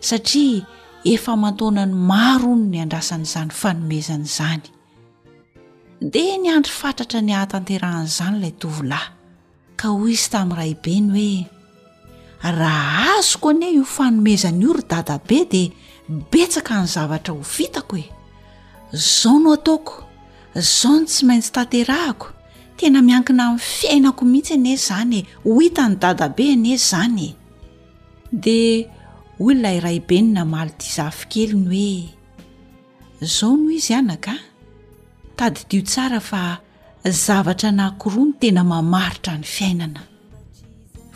satria efa aman-taonany maro hono ny andrasana izany fanomezana izany. Dia niandry fatratra ny hahatanterahana izany ilay tovolahy, ka hoy izy tamin'ny raibeny hoe raha azoko anie io fanomezana io ry dadabe dia betsaka ny zavatra ho vitako e! Izao no ataoko, izao no tsy maintsy tanterahako, tena miankina amin'ny fiainako mihitsy anie izany e, ho hitan'ny dadabe anie izany e! Dia hoy ilay raibe namaly ity zafikeliny hoe, Izao no izy anaka a! Tadidio tsara fa zavatra anankiroa no tena mamaritra ny fiainana.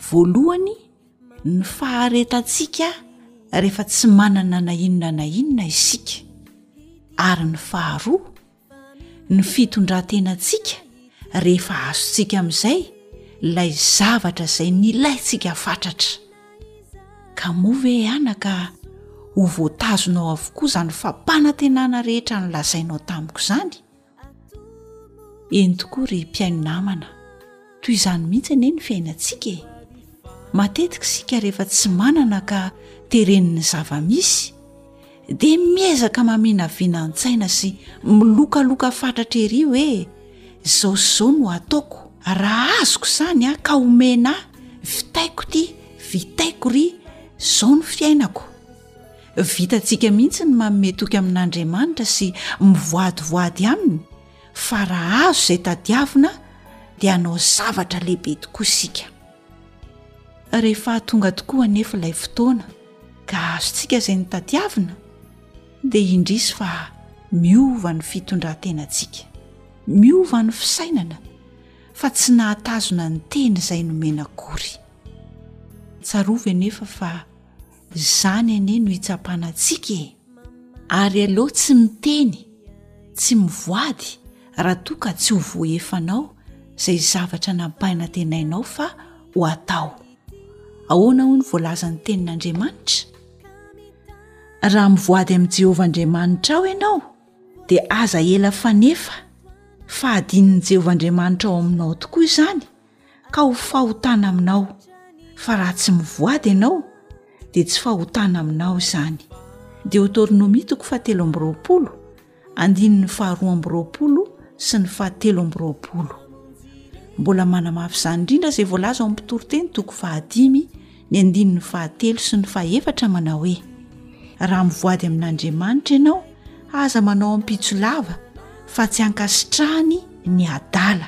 Voalohany, ny faharetantsika rehefa tsy manana na inona na inona isika. Ary ny faharoa, ny fitondrantenantsika rehefa azontsika amin'izay ilay zavatra izay nilaintsika fatratra ka moa ve anaka ho voatazonao avokoa izany fampanantenana rehetra ny lazainao tamiko izany eny tokoa ry mpiaino namana Toy izany mihitsy anie ny fiainantsika e! Matetika isika rehefa tsy manana ka teren'ny zava-misy, dia miezaka maminavina an-tsaina sy milokaloka fatratra ery hoe izao sy izao no hataoko, raha azoko izany aho ka omena ahy, vitaiko ity, vitaiko iry, izao no fiainako. Vitantsika mihitsy ny manome toky amin'Andriamanitra sy mivoadivoady aminy, fa raha azo izay tadiavina dia hanao zavatra lehibe tokoa isika rehefa hatonga tokoa anefa ilay fotoana ka azontsika izay ny tadiavina dia indrisy fa miova ny fitondrantenantsika miova ny fisainana fa tsy nahatazona ny teny izay nomena akory tsarovy anefa fa Izany anie no hitsapana antsika e! Ary aleo tsy miteny, tsy mivoady raha toa ka tsy ho voaefanao izay zavatra nampainantenainao fa ho atao. Ahoana hono voalazan'ny Tenin'Andriamanitra? Raha mivoady amin'i Jehovah Andriamanitrao ianao, dia aza ela fanefa fa hadinon'i Jehovah Andriamanitrao aminao tokoa izany, ka ho fahotana aminao fa raha tsy mivoady ianao dia tsy fahotana aminao izany deotornomitoko fahatelo ambyroapolo andininy faharoa ambyroapolo sy ny fahatelo ambyroapolo mbola manamafy izany indrindra izay voalaza ao ampitoroteny toko fahadimy ny andininy fahatelo sy ny fahefatra manao hoe raha mivoady amin'andriamanitra ianao aza manao ampitsolava fa tsy ankasitrahany ny adala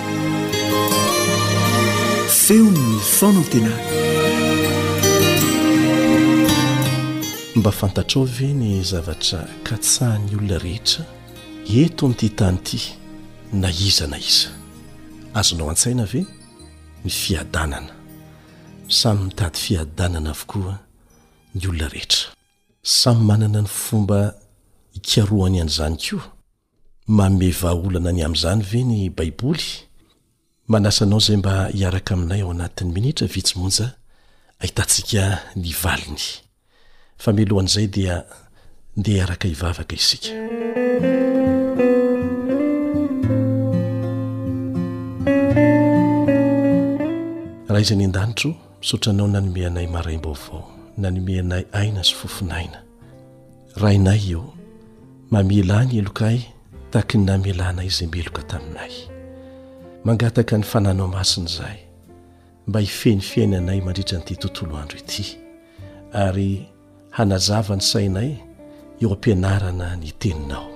feon'ny fanantenana mba fantatrao ve ny zavatra katsahan'ny olona rehetra eto amin'ity tany ity na iza na iza azonao an-tsaina ve ny fiadanana samy mitady fiadanana avokoa ny olona rehetra samy manana ny fomba hikarohany an'izany koa Manome vahaolana ny amin'izany ve ny Baiboly? Manasa anao izay mba hiaraka aminay ao anatin'ny minitra vitsy monja hahitantsika ny valiny. Fa mialohan'izay dia ndeha hiaraka hivavaka isika. Ray izay ny an-danitro, misaotra anao nanome anay maraim-baovao, nanome anay aina sy fofon'aina. Rainay ô, mamela ny helokay taky ny namelanay izay meloka taminay. Mangataka ny fananao masina izahay mba hifehy ny fiainanay mandritra an'ity tontolo andro ity ary hanazava ny sainay eo am-pianarana ny teninao.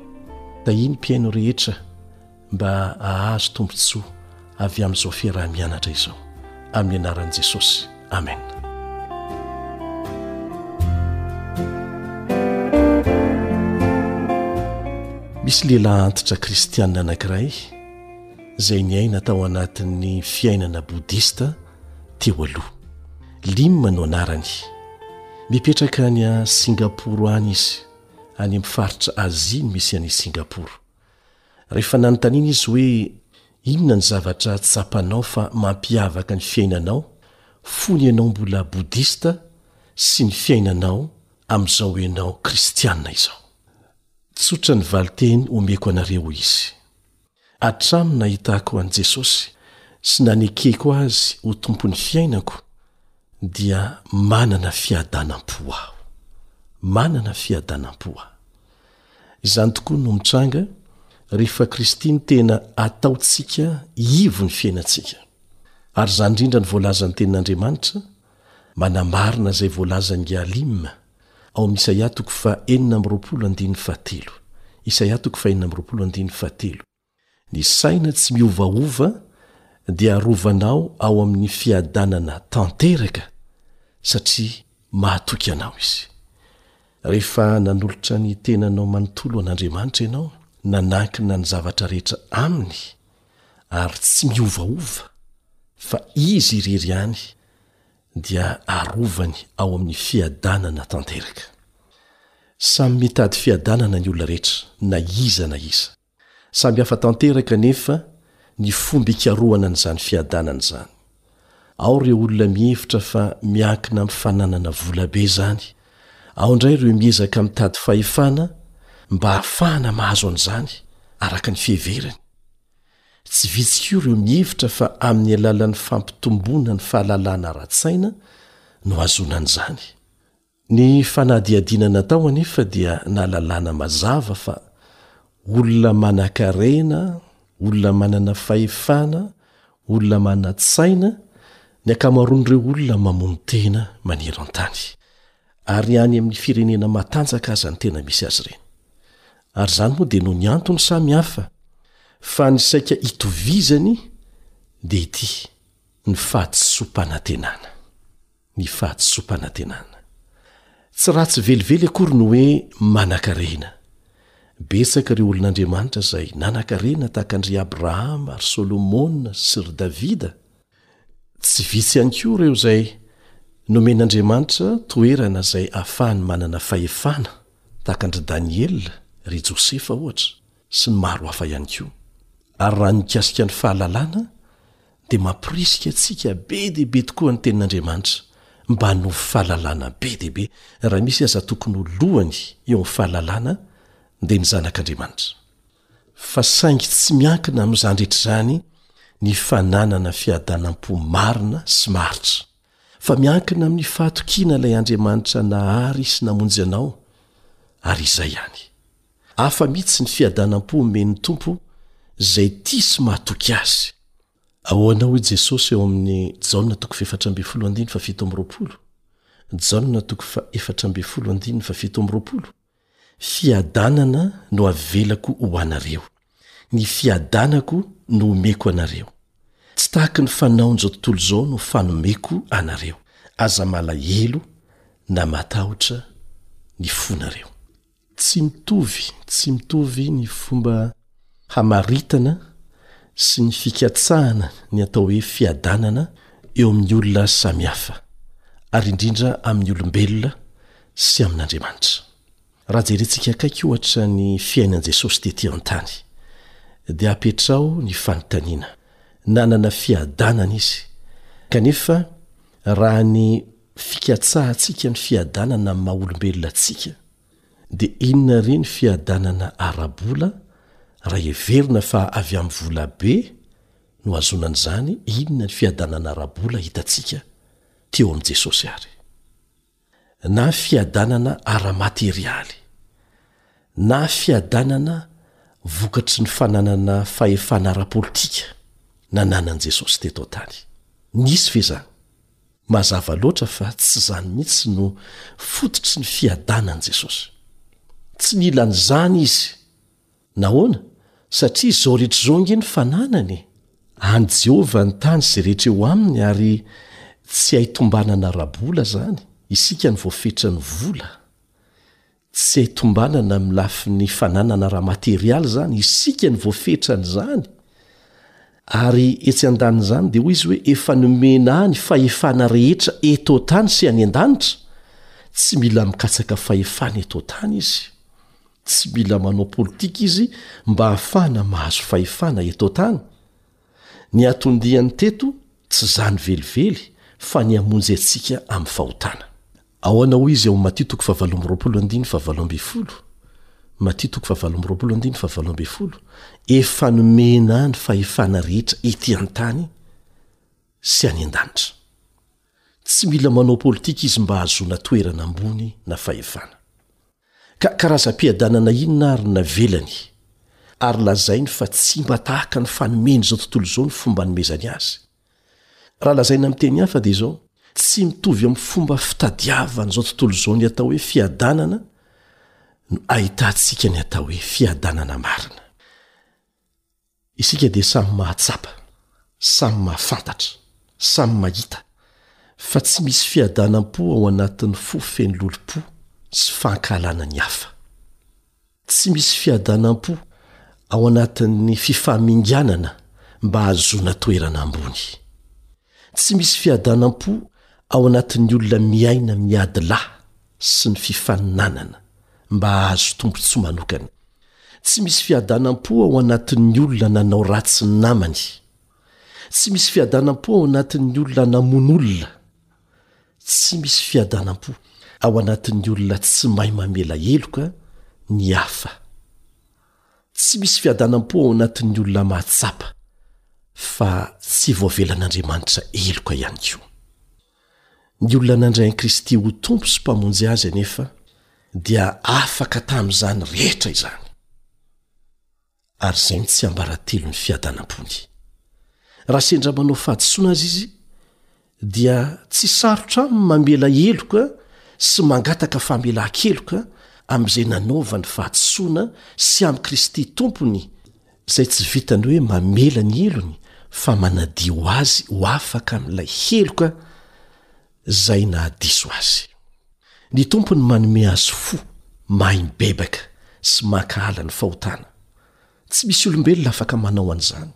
Tahian'ny mpihaino rehetra. mba hahazo tombontsoa avy amin'izao fiaraha-mianatra izao amin'ny anaran'i Jesosy amen misy lehilahy antitra kristianina anankiray izay niaina tao anatin'ny fiainana bodista teo aloha lima no anarany mipetraka any a singaporo any izy any amin'ny faritra azia no misy an'i singaporo Rehefa nanontaniana izy hoe inona ny zavatra tsapanao fa mampiavaka ny fiainanao fony ianao mbola bodista sy ny fiainanao amin'izao ianao kristiana izao? Tsotra ny valinteny omeko anareo, hoy izy. Hatramin'ny nahitako an'i Jesosy sy nanekeko azy ho Tompon'ny fiainako, dia manana fiadanam-po aho. Manana fiadanam-po aho. Izany tokoa no mitranga rehefa Kristy no tena ataontsika ivon'ny fiainantsika. Ary izany indrindra no voalazan'ny Tenin'Andriamanitra, manamarina izay voalazan'i Alim ao amin'ny Isaia toko fahenina amby roapolo andininy fahatelo, Isaia toko fahenina amby roapolo andininy fahatelo. Ny saina tsy miovaova dia arovanao ao amin'ny fiadanana tanteraka satria mahatoky anao Izy. Rehefa nanolotra ny tenanao manontolo an'Andriamanitra ianao, nanankina ny zavatra rehetra Aminy ary tsy miovaova fa Izy irery ihany dia arovany ao amin'ny fiadanana tanteraka. Samy mitady fiadanana ny olona rehetra, na iza na iza. Samby hafa tanteraka anefa ny fomba ikarohana an'izany fiadanana izany. Ao ireo olona mihevitra fa miankina amin'ny fananana vola be izany, ao indray ireo miezaka mitady fahefana mba hahafahana mahazo an'izany, araka ny fiheverany. Tsy vitsy koa ireo mihevitra fa amin'ny alalan'ny fampitomboana ny fahalalana ara-tsaina no ahazoana an'izany. Ny fanadihadiana natao anefa dia nahalalana mazava fa olona manankarena, olona manana fahefana, olona manan-tsaina ny ankamaroan'ireo olona mamono tena maneran-tany, ary any amin'ny firenena matanjaka aza ny tena misy azy ireny. Ary izany moa dia noho ny antony samy hafa, fa ny saika hitovizany dia ity, ny fahadisoam-panantenana. ny fahadisoam-panantenana. Tsy ratsy velively akory ny hoe manankarena. Betsaka ireo olon'Andriamanitra izay nanankarena tahaka an-dry Abrahama, ry Solomona sy ry Davida. Tsy vitsy ihany koa ireo izay nomen'Andriamanitra toerana izay hahafahany manana fahefana, tahaka an-dry Daniela, ry Josefa, ohatra, sy ny maro hafa ihany koa. Ary raha ny mikasika ny fahalalana, dia mampirisika antsika be dia be tokoa ny Tenin'Andriamanitra mba hanovo fahalalana be dia be. Raha misy aza tokony ho lohany eo amin'ny fahalalana, dia ny Zanak'Andriamanitra. Fa saingy tsy miankina amin'izany rehetra izany ny fananana fiadanam-po marina sy maharitra, fa miankina amin'ny fahatokiana ilay Andriamanitra nahary sy namonjy anao, ary izay ihany. Hafa mihitsy ny fiadanam-po omen'ny Tompo izay tia sy mahatoky Azy. Ahoana hoy Jesosy ao amin'ny Jaona toko fahefatra ambin'ny folo andininy fahafito amby roapolo? Jaona toko fahefatra ambin'ny folo andininy fahafito amby roapolo, Fiadanana no avelako ho anareo, ny fiadanako no omeko anareo. Tsy tahaky ny fanaon'izao tontolo izao no fanomeko anareo. Aza malahelo na matahotra ny fonareo. Tsy mitovy, tsy mitovy ny fomba hamaritana sy ny fikatsahana ny atao hoe fiadanana eo amin'ny olona samy hafa, ary indrindra amin'ny olombelona sy amin'Andriamanitra. Raha jerentsika akaiky ohatra ny fiainan'i Jesosy tetỳ an-tany, dia apetraho ny fanontaniana, Nanana fiadanana izy, kanefa raha ny fikatsahantsika ny fiadanana amin'ny maha olombelona antsika dia inona re ny fiadanana ara-bola raha heverina fa avy amin'ny vola be no ahazoana an'izany inona ny fiadanana ara-bola hitantsika teo amin'i Jesosy ary na fiadanana ara-materialy na fiadanana vokatry ny fananana fahefana ara-politika nananan'i Jesosy teto an-tany nisy ve izany Mazava loatra fa tsy izany mihitsy no fototry ny fiadanan'i Jesosy. Tsy nila an'izany izy. Nahoana? Satria izao rehetra izao ange ny fananany e! An'i Jehovah ny tany sy izay rehetra eo aminy, ary tsy hay tombanana ara-bola izany, isika no voafetran'ny vola. Tsy tombanana amin'ny lafiny fananana ara-materialy izany, isika no voafetra an'izany. Ary etsy an-danin'izany dia hoy Izy hoe, Efa nomena ahy ny fahefana rehetra eto an-tany sy any an-danitra. Tsy mila mikatsaka fahefana eto an-tany Izy. Tsy mila manao politika Izy mba hahafahana mahazo fahefana eto an-tany. Ny atondiany teto tsy izany velively fa ny hamonjy antsika amin'ny fahotana. Ahoana hoy izy ao amin'ny Matio toko fahavalo amby roapolo andininy fahavalo ambin'ny folo? Matio toko fahavalo amby roapolo andininy fahavalo ambin'ny folo, Efa nomena ahy ny fahefana rehetra ety an-tany sy any an-danitra. Tsy mila manao politika izy mba hahazoana toerana ambony na fahefana. Ka karazam-piadanana inona àry no navelany, ary lazainy fa tsy mba tahaka ny fanomen'izao tontolo izao ny fomba anomezany azy? Raha lazaina amin'ny teny hafa dia izao, Tsy mitovy amin'ny fomba fitadiavan'izao tontolo izao ny atao hoe fiadanana no ahitantsika ny atao hoe fiadanana marina. Isika dia samy mahatsapa, samy mahafantatra, samy mahita, fa tsy misy fiadanam-po ao anatin'ny fo feno lolompo sy fankahalana ny hafa. Tsy misy fiadanam-po ao anatin'ny fifaminganana mba hahazoana toerana ambony. Tsy misy fiadanam-po ao anatin'ny olona miaina amin'ny ady lahy sy ny fifaninanana mba hahazo tombontsoa manokana. Tsy misy fiadanam-po ao anatin'ny olona nanao ratsy ny namany. Tsy misy fiadanam-po ao anatin'ny olona namono olona. Tsy misy fiadanam-po ao anatin'ny olona tsy mahay mamela heloka ny hafa. Tsy misy fiadanam-po ao anatin'ny olona mahatsapa fa tsy voavelan'Andriamanitra heloka ihany koa. Ny olona nandray an'i Kristy ho Tompo sy Mpamonjy azy anefa dia afaka tamin'izany rehetra izany. Ary izay no tsiambaratelon'ny fiadanam-pony. Raha sendra manao fahadisoana aza izy, dia tsy sarotra aminy mamela heloka sy mangataka famelan-keloka amin'izay nanaovany fahadisoana sy amin'i Kristy Tompony, izay tsy vitan'ny hoe mamela ny helony fa manadio azy ho afaka amin'ilay heloka izay nahadiso azy. Ny Tompony manome azy fo mahay mibebaka sy mankahala ny fahotana. Tsy misy olombelona afaka manao an'izany.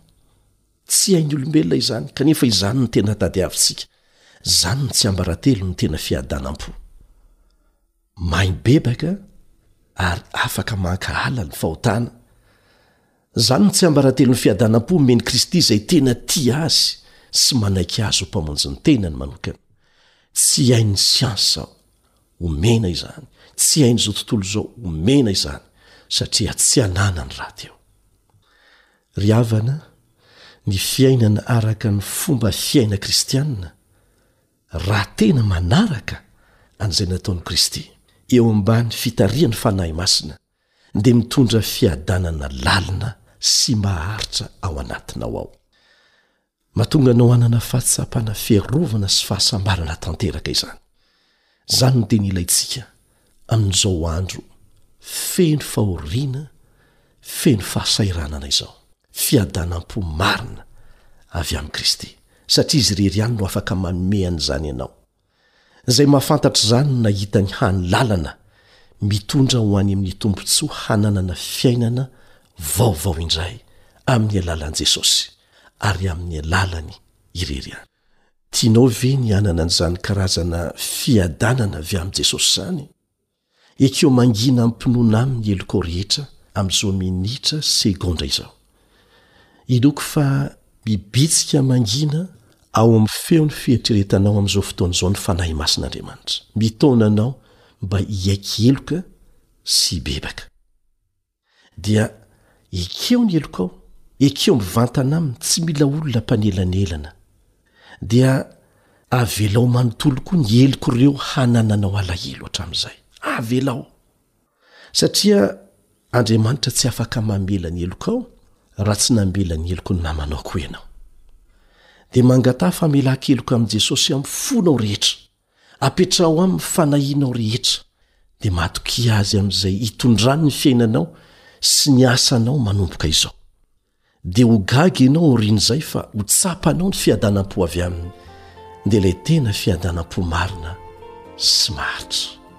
Tsy hain'ny olombelona izany, kanefa izany no tena tadiavintsika. Izany no tsiambaratelo ny tena fiadanam-po. Mahay bebaka ary afaka mankahala ny fahotana. Izany no tsiambaratelo ny fiadanam-po omen'i Kristy izay tena tia azy sy manaiky azy ho Mpamonjin'ny tenany manokana. Tsy hain'ny siansa omena izany, tsy hain'izao tontolo izao omena izany, satria tsy ananany rahateo. Ry havana, ny fiainana araka ny fomba fiaina kristiana, raha tena manaraka an'izay nataon'i Kristy, eo ambany fitarihan'ny Fanahy Masina, dia mitondra fiadanana lalina sy maharitra ao anatinao ao. Mahatonga anao hanana fahatsapana fiarovana sy fahasambarana tanteraka izany. Izany ny teny ilaintsika amin'izao andro feno fahoriana, feno fahasahiranana izao. Fiadanam-po marina avy amin'i Kristy, satria izy irery ihany no afaka manome an'izany anao. Izay mahafantatra izany no nahita ny hany lalana mitondra ho any amin'ny tombontsoa hananana fiainana vaovao indray amin'ny alalan'i Jesosy ary amin'ny alalany irery ihany. Tianao ve ny hanana an'izany karazana fiadanana avy amin'i Jesosy izany? Ekeo mangina amim-pinoana aminy ny helokao rehetra amin'izao minitra sy segondra izao. Inoako fa mibitsika mangina ao amin'ny feon'ny fieritreretanao amin'izao fotoana izao ny Fanahy Masin'Andriamanitra, mitaona anao mba hiaiky heloka sy hibebaka. Dia ekeo ny helokao, ekeo mivantana aminy, tsy mila olona mpanelanelana. Dia avelao manontolo koa ny heloka ireo hanananao alahelo hatramin'izay. Avelao! Satria Andriamanitra tsy afaka mamela ny helokao raha tsy namela ny heloky ny namanao koa ianao. Dia mangataha famelan-keloka amin'i Jesosy amin'ny fonao rehetra. Apetraho aminy fanahianao rehetra, dia matokia Azy amin'izay hitondrany ny fiainanao sy ny asanao manomboka izao. Dia ho gaga ianao aorian'izay fa ho tsapanao ny fiadanam-po avy Aminy, dia ilay tena fiadanam-po marina sy maharitra.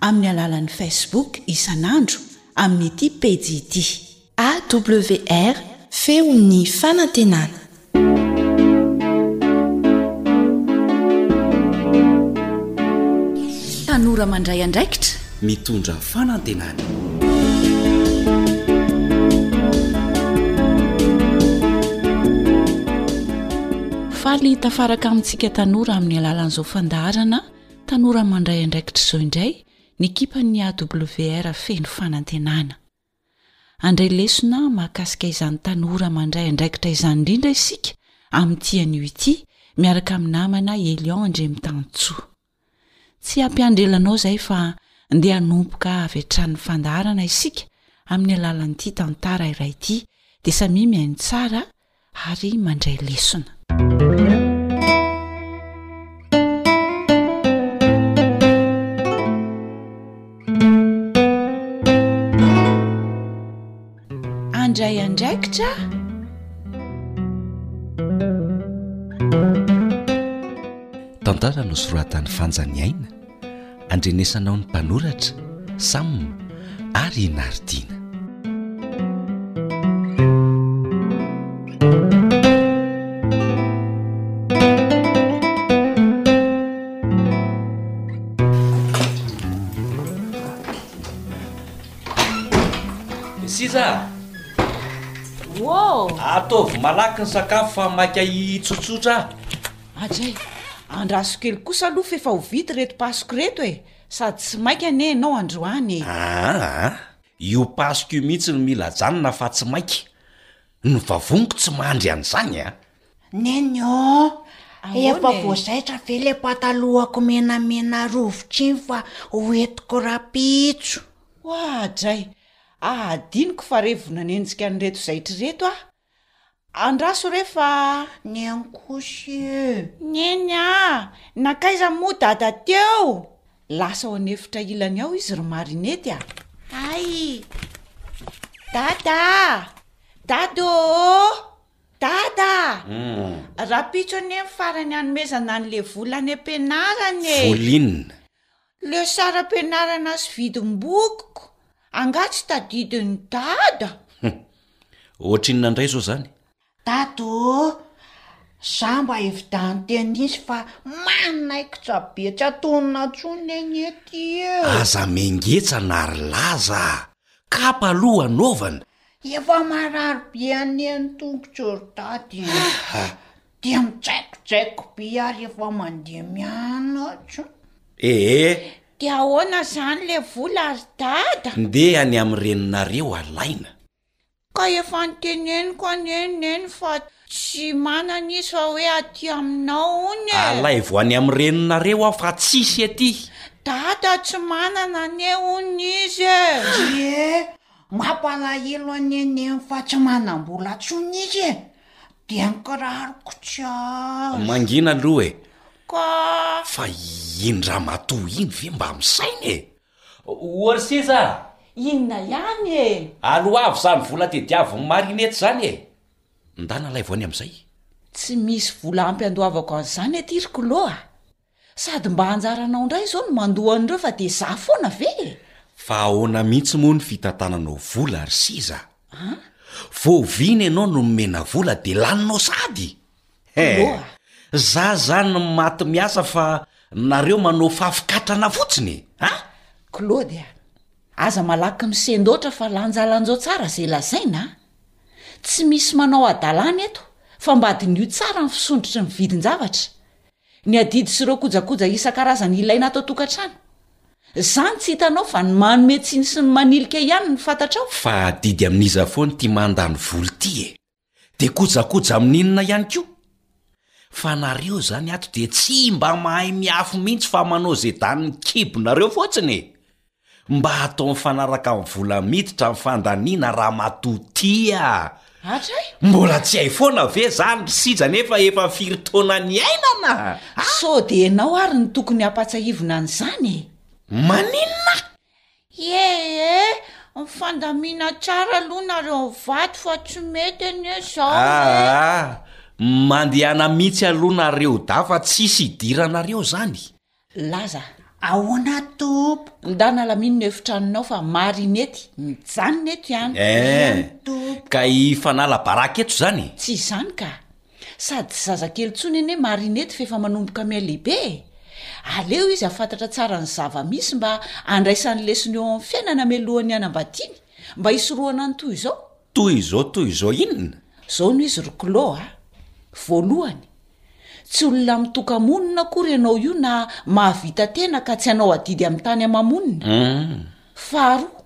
amin'ny alalan'ny Facebook isan'andro amin'ity pejy ity. AWR, Feon'ny fanantenana! Tanora mandray andraikitra. Mitondra fanantenana. Faly tafaraka amintsika tanora amin'ny alalan'izao fandaharana. Tanora mandray andraikitr'izao indray ny ekipan'ny AWR feno fanantenana. Handray lesona mahakasika izany tanora mandray andraikitra izany indrindra isika amin'ity anio ity miaraka amin'ny namana Elion Andriamitanintsoa. Tsy hampiandry ela anao izay fa ndeha hanomboka avy hatrany ny fandaharana isika amin'ny alalan'ity tantara iray ity dia samia mihaino tsara ary mandray lesona. Andray andraikitra Tantara nosoratan'i Fanja Niaina. Andrenesanao ny mpanoratra, Sam ary i Nardina. Ataovy malaky ny sakafo fa maika hitsotsotra aho. Ajay, andraso kely kosa aloha f'efa ho vita ireto pasoko ireto e! Sady tsy maika anie ianao androany e! Aa, io pasoko io mihitsy no mila ajanona fa tsy maika. Ny vavoniko tsy mandry an'izany a! Neny ô! Efa voazaitra ve ilay patalohako menamena rovitra iny fa hoentiko rahampitso? Oa Ajay, ahadinoko fa revy vao nanenjika an'ireto zaitra ireto aho Andraso re fa niankohoka eo. Neny a! Nankaiza moa dada teo? Lasa ao an'efitra ilany ao izy ry Marinette a! Hay! Dada a! Dada ô! Dada a! Rahampitso anie ny farany hanomezana an'ilay vola any am-pianarana e! Vola inona? Le saram-pianarana sy vidim-bokiko angaha tsy tadidin'i dada? Hum. Ohatrinona indray izao izany? Dada ô! Za mba evidente an'isy fa manaikitra be tsy atonona intsony anie ty e! Aza mengetsana ary laza a! Kapa aloha anaovana! Efa marary be anie ny tongotro ry dada e! Aha! Dia mijaikojaiko be aho rehefa mandeha mianatra. Ee. Dia ahoana izany ilay vola ry dada? Ndeha any amin'ny reninareo alaina. Ka efa noteneniko anie ny neny fa tsy manana izy fa hoe aty aminao hono e. Alaivo any amin'ny reninareo aho fa tsisy aty. Dada tsy manana anie hono izy e. Ee, Mampalahelo an'i Nenem fa tsy manam-bola tsony izy e! Dia ny kiraroko tsy azo. Mangina aloha e! Ka. Fa iny ramatoa iny ve mba misaina e! Ory sisa a! Inona ihany e! Aloavo izany vola tediavin'i Marinette izany e! Ndana alaivo any amin'izay. Tsy misy vola ampy andoavako an'izany aty ry Kolo a! Sady mba anjaranao indray izao no mandoa an'ireo fa dia za foana ve e? Fa ahoana mihitsy moa ny fitantananao vola ry seza a? Vao vina ianao no nomena vola dia laninao sady? He! Za zany maty miasa fa nareo manao fafy katrana fotsiny e! A! Claude a! Aza malaky misendoatra fa lanjalanjao tsara izay lazaina a! Tsy misy manao hadalana eto fa mba diniho tsara ny fisondrotry ny vidin-javatra. Ny adidy sy ireo kojakoja isan-karazany ilaina ato an-tokantrano. Zany tsy hitanao fa ny manome tsiny sy ny manilika ihany no fantatrao. Fa adidy amin'iza foana ity mandany vola ity e? Dia kojakoja amin'inona ihany koa? Fa nareo zany ato dia tsy mba mahay miafo mihitsy fa manao ze danin'ny kibonareo fotsiny e! Mba atao mifanaraka amin'ny vola miditra ny fandaniana ramatoa Tia a! Atra e! Mbola tsy hay foana ve zany ry Sija nefa efa firy taona niainana a! Sao dia ianao ary no tokony hampatsahivina an'izany e! Maninona? Ie e! Mifandamina tsara aloha nareo ny vato fa tsy mety anie zao e! Aa! Mandehana mihitsy aloha nareo dahy fa tsisy hidiranareo zany! Laza, ahoana Tompo? Ndà nalamino ny efitranonao fa marina ety, mijanona eto ihany. Eeh, ka hifanala baraka eto izany e? Tsy izany ka! Sady tsy zazakely intsony anie marina ety fa efa manomboka mihalehibe e! Aleo izy hafantatra tsara ny zava-misy mba handraisany lesona eo amin'ny fiainana mialohan'ny hanambadiany, mba hisorohana ny toy izao. Toy izao toy izao inona? Zao no izy ry Klo a! Voalohany, tsy olona mitoka-monina akory ianao io na mahavita tena ka tsy hanao adidy amin'ny tany ama-monina. Faharoa,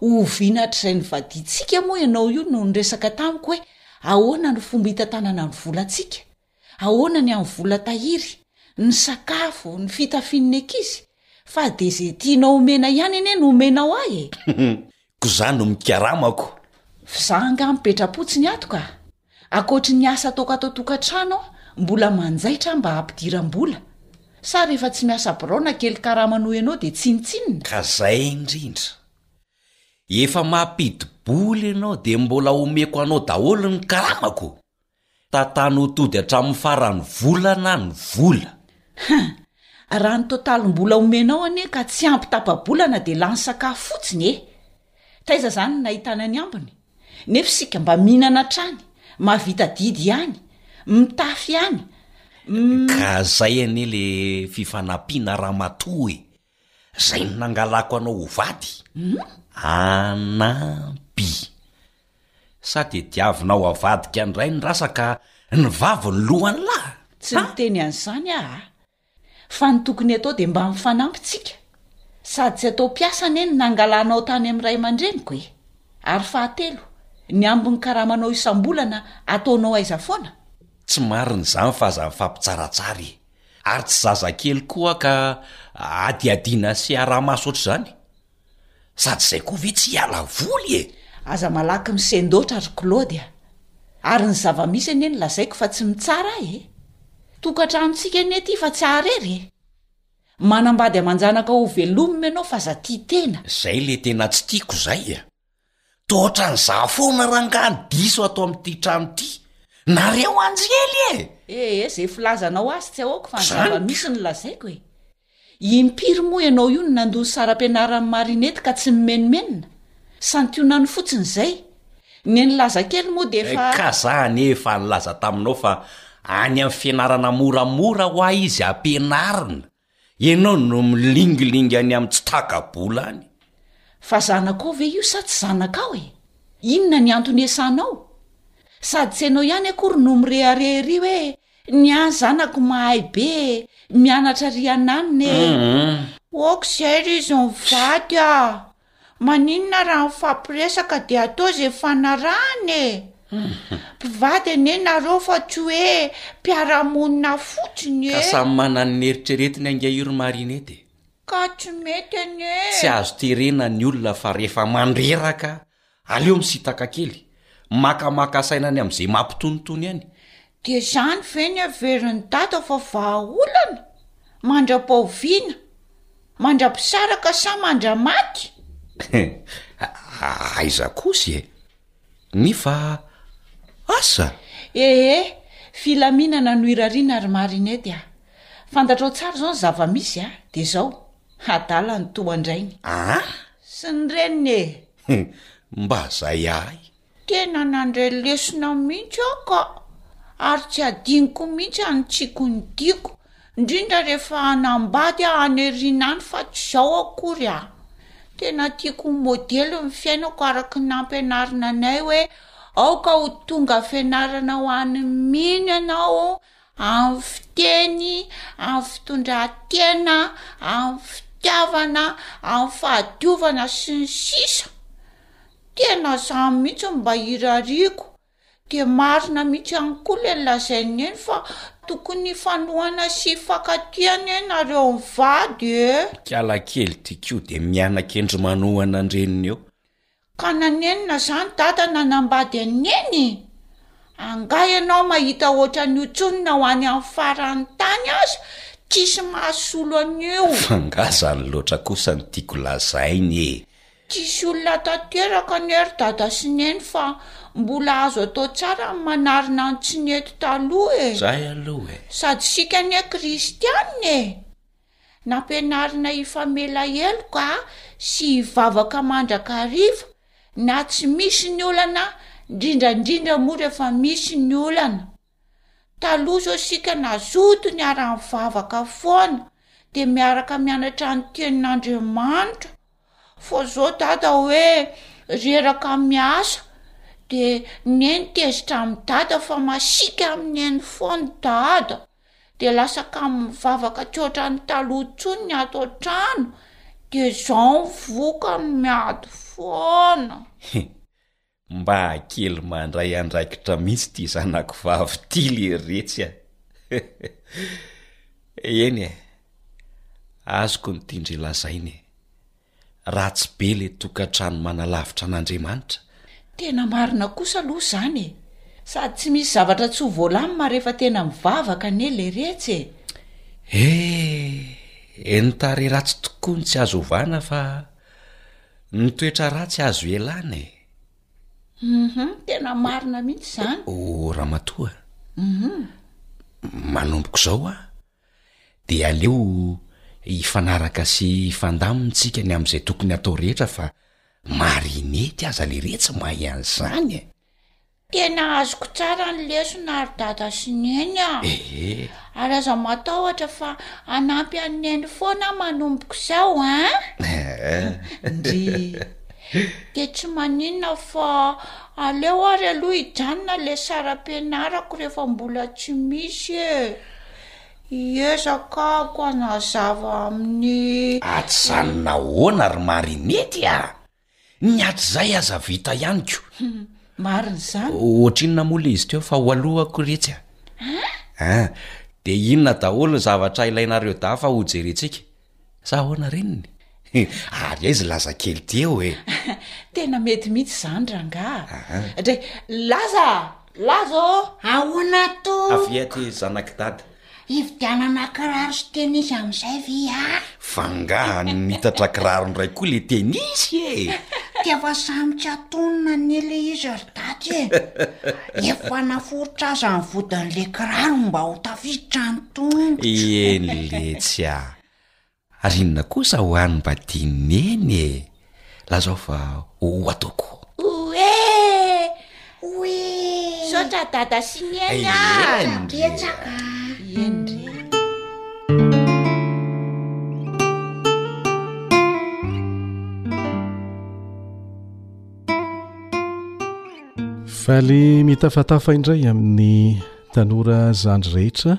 oviana hatrizay nivadiantsika moa ianao io no niresaka tamiko hoe ahoana no fomba hitantanana ny volantsika? Ahoana ny amin'ny vola tahiry, ny sakafo, ny fitafian'ny ankizy? Fa dia izay tianao omena ihany anie no omenao ahy e! Koa izaho no mikaramako. F'izaho angaha mipetra-po tsy niato ka! Ankoatry ny asa ataoko ato an-tokantrano, mbola manjaitra aho mba hampidiram-bola. Sa rehefa tsy miasa birao na kely karama noho ianao dia tsinontsinona? Ka izay indrindra! Efa mampidi-bola ianao dia mbola omeko anao daholo ny karamako? Tantano ho tody hatramin'ny faran'ny volana ny vola. Hein! Raha ny totalim-bola omenao anie ka tsy ampy tapa-bolana dia lany sakafo fotsiny e! Taiza izany no nahitana ny ambiny? Nefa isika mba mihinana hatrany, mahavita didy ihany, mitafy ihany, m. Ka izay anie ilay fifanampiana ramatoa e! Zay no nangalako anao ho vady. Anampy. Sa dia diavinao avadika indray ny rasa ka ny vavy no lohan'ny lahy? Tsy niteny an'izany aho a! Fa ny tokony atao dia mba mifanampy tsika. Sady tsy atao mpiasa anie ny nangalanao tany amin'ny ray aman-dreniko e! Ary fahatelo, ny ambin'ny karamanao isam-bolana ataonao aiza foana? Tsy marina izany fa aza mifampitsaratsara e! Ary tsy zazakely koa ka adihadiana sy araha-maso ohatr'izany? Sady izay koa ve tsy hiala voly e! Aza malaky misendoatra ry Claude a! Ary ny zava-misy anie no lazaiko fa tsy mitsara ahy e! Tokantranontsika anie ity fa tsy haharery e! Manambady aman-janaka ho velomina ianao f'aza tia tena. Izay ilay tena tsy tiako izay e! Toa ohatran'izaho foana rangaha no diso ato amin'ity trano ity. Nareo anjely e! Ee, izay filazanao azy tsy ahoako fa ny zava-misy no lazaiko e! Impiry moa ianao io no nandoa ny saram-pianaran'i Marinette ka tsy nimenomenona? Santionany fotsiny izay. Ny nilaza kely moa dia efa. Ka za anie efa nilaza taminao fa any amin'ny fianarana moramora hoa izy ampianarina Ianao no milingilingy any amin'ny tsy taka-bola any. Fa zanakao ve io sa tsy zanakao e? Inona ny antony esanao? Sady tsy ianao ihany akory no mirehareha ery hoe ny ahy zanako mahay be e, mianatra ry ananina e. Aoka izay ry izy mivady a! Maninona raha mifampiresaka dia atao izay fanarahana e! Mpivady anie nareo fa tsy hoe mpiara-monina fotsiny e! Ka samy manana ny eritreretiny ange io ry Marinette e! Ka tsy mety anie e! Tsy azo terena ny olona fa rehefa mandreraka Aleo misitaka kely, makamaka saina any amin'izay mampitonitony any. Dia izany ve ny heverin'i Dada fa vahaolana? Mandra-pahoviana? Mandra-pisaraka sa mandra-maty? Aiza kosa e! Ny fa asa? Ee, filaminana no irariana ry Marinette a! Fantatrao tsara izao ny zava-misy a! Dia izao, adala ny tohan-drainy. An? Sy ny reniny e! Hum, mba zay ahy. Tena nandray lesona mihitsy aho ka! Ary tsy hadinoko mihitsy hanitsiako ny diako, indrindra rehefa hanambady aho any aoriana any fa tsy izao akory a! Tena tiako ho modely ny fiainako araka ny nampianarina anay hoe aoka ho tonga fianarana ho an'ny mino ianao amin'ny fiteny, amin'ny fitondran-tena, amin'ny fitiavana, amin'ny fahadiovana sy ny sisa Tena za mihitsy no mba irariako Dia marina mihitsy ihany koa le lazain'i Neny fa tokony hifanohana sy hifankatia anie nareo mivady e! Kala kely ty ko de mianakendry manohana ny reniny eo. Ka nanenina zany dada nanambady an'i neny? Angaha ianao mahita ohatran'io tsony na ho any amin'ny faran'ny tany aza tsisy mahasolo an'io. F'angaha zany loatra kosa no tiako lazaina e! Tsisy olona tanteraka anie ry dada sy neny fa mbola azo atao tsara ny manarina ny tsy nety taloha e! Zay aloha e! Sady isika anie kristianina e! Nampianarina hifamela heloka sy hivavaka mandrakariva na tsy misy ny olana, indrindraindrindra moa rehefa misy ny olana. Taloha izao isika nazoto niara-nivavaka foana dia miaraka mianatra ny Tenin'Andriamanitra. Fa zao dada hoe reraka miasa de neny tezitra am dada fa masiaka am neny foana dada de lasa kamo mivavaka tsy otran taloha tsony ny ato antrano de zao ny vokany miady foana. Mba kely mandray andraikitra mihitsy ity zanako vavy ity leretsy a! Eny e! Azoko ny tian-dry lazaina e! Ratsy be ilay tokantrano manalavitra an'Andriamanitra. Tena marina kosa aloha izany e! Sady tsy misy zavatra tsy ho voalamina rehefa tena mivavaka anie leretsy e! He! Ny tarehy ratsy tokoa no tsy azo ovana fa. Ny toetra ratsy azo elana e! Humm tena marina mihitsy izany. O ramatoa, manomboka izao hoa dia aleo hifanaraka sy hifandamina isika ny amin'izay tokony hatao rehetra fa marinette aza leiretsy mahay an'izany e! Tena azoko tsara ny lesona ry dada sy neny a! Ary aza matahotra fa hanampy an'i neny foana aho manomboka izao an! Ndrii! Dia tsy maninona fa aleo ary aloha hijanona ilay sary ampianarako rehefa mbola tsy misy e! Hiezaka ahako hanazava amin'ny. Ajanona ahoana ry Marinette a! Ny aty zay aza vita ihany ko. Marina izany. Ohatrinona moa le izy teo fa ho alohako retsy a? An! De inona daholo ny zavatra ilainareo dahy fa ho jerentsika? Sa ahoana reniny? Ary aiza laza kely ty eo e? Tena mety mihitsy izany rangaha. Dray, laza! Laza ô! Ahoana to? Avia aty zanak'i dada. Hividianana kiraro sy tenisy amin'izay ve ah? F'angaha nitatra kiraro indray koa le tenisy e! Dia efa samy tsy atonona anie le izy ry daty e! Efa naforitra aza ny vodin'le kiraro mba ho tafiditra ny tongotra. Eny letsy ah! Ary inona kosa ho any mba dineny e! Lazao fa ho atao ko! Oe! Oe! Misaotra Dada sy Neny a! Misaotra betsaka a! Eny re! Faly mitafatafa indray amin'ny tanora zandry rehetra.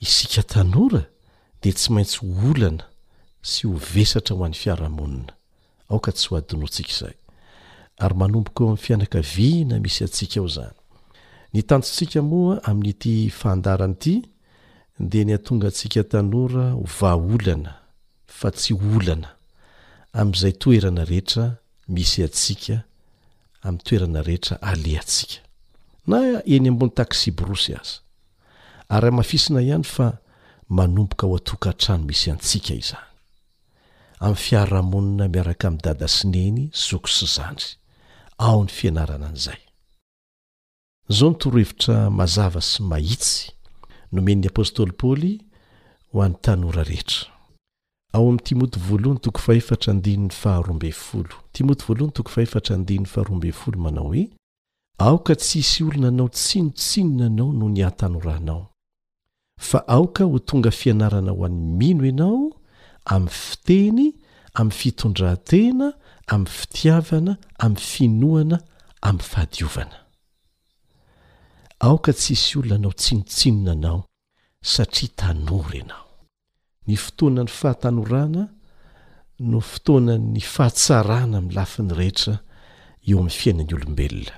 isika tanora dia tsy maintsy ho olana sy ho vesatra ho an'ny fiarahamonina, aoka tsy ho adinoantsika izay. Ary manomboka eo amin'ny fianakaviana misy antsika ao izany. Ny tanjontsika moa amin'ity fandaharana ity dia ny hatonga antsika tanora ho vahaolana fa tsy ho olana amin'izay toerana rehetra misy antsika, amin'ny toerana rehetra alehantsika. Na eny ambony taksiborosy aza. Ary hamafisina ihany fa manomboka ao an-tokantrano misy antsika izany. Amin'ny fiarahamonina miaraka amin'i Dada sy Neny, zoky sy zandry. Ao ny fianarana an'izay. Izao ny torohevitra mazava sy mahitsy nomen'ny apostoly Paoly ho an'ny tanora rehetra. Ao amin'ny Timoty voalohany toko fahefatra andininy faharoa ambin'ny folo, Timoty voalohany toko fahefatra andininy faharoa ambin'ny folo manao hoe. Aoka tsy hisy olona hanao tsinontsinona anao noho ny hahatanorànao. Fa aoka ho tonga fianarana ho an'ny mino ianao, amin'ny fiteny, amin'ny fitondran-tena, amin'ny fitiavana, amin'ny finoana, amin'ny fahadiovana. Aoka tsy hisy olona hanao tsinontsinona anao, satria tanora ianao. Ny fotoanan'ny fahatanorana no fotoanan'ny fahatsarana amin'ny lafiny rehetra eo amin'ny fiainan'ny olombelona.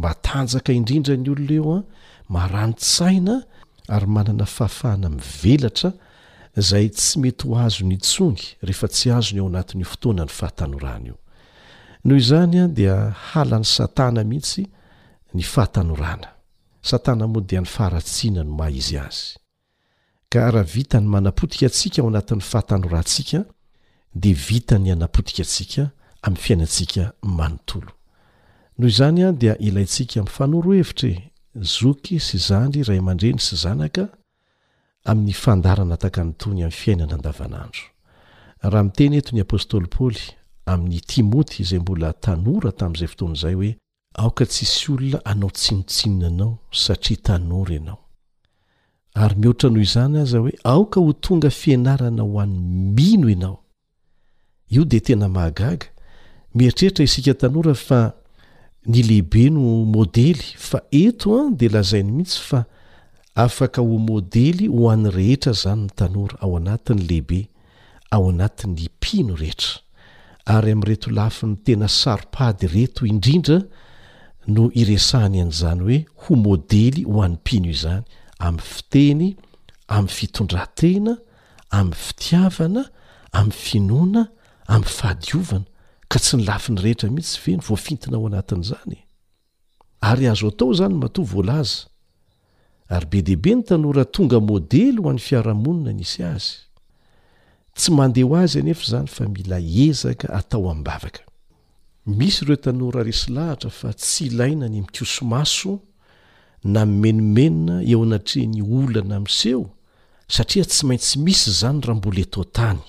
Matanjaka indrindra ny olona eo an, marani-tsaina ary manana fahafahana mivelatra izay tsy mety ho azony intsony rehefa tsy azony ao anatin'io fotoanan'ny fahatanorana io. Noho izany an, dia halan'i Satana mihitsy ny fahatanorana. Satana moa dia ny faharatsiana no maha izy azy. Ka raha vita ny manapotika antsika ao anatin'ny fahatanorantsika dia vita ny hanapotika antsika amin'ny fiainantsika manontolo. Noho izany dia ilaintsika mifanoro hevitra e! Zoky sy zandry, ray aman-dreny sy zanaka, amin'ny fandaharana takan'itony amin'ny fiainana andavanandro. Raha miteny eto ny apostoly Paoly amin'ny Timoty izay mbola tanora tamin'izay fotoana izay hoe. Aoka tsy hisy olona hanao tsinontsinona anao satria tanora ianao. Ary mihoatra noho izany aza hoe aoka ho tonga fianarana ho an'ny mino ianao. Io dia tena mahagaga, mieritreritra isika tanora fa ny lehibe no modely fa eto an dia lazainy mihitsy fa afaka ho modely ho an'ny rehetra izany ny tanora ao anatin'ny lehibe. ao anatin'ny mpino rehetra, ary amin'ireto lafiny tena saro-pady ireto indrindra no iresahany an'izany hoe ho modely ho an'ny mpino izany, amin'ny fiteny, amin'ny fitondran-tena, amin'ny fitiavana, amin'ny finoana, amin'ny fahadiovana, ka tsy ny lafiny rehetra mihitsy ve no voafintina ao anatin'izany? Ary azo atao izany matoa voalaza. Ary be dia be ny tanora tonga modely ho an'ny fiarahamonina nisy azy. Tsy mandeha ho azy anefa izany fa mila ezaka atao amim-bavaka. Misy ireo tanora resy lahatra fa tsy ilaina ny mikoso-maso na mimenomenona eo anatrehan'ny olana miseho satria tsy maintsy misy izany raha mbola eto an-tany.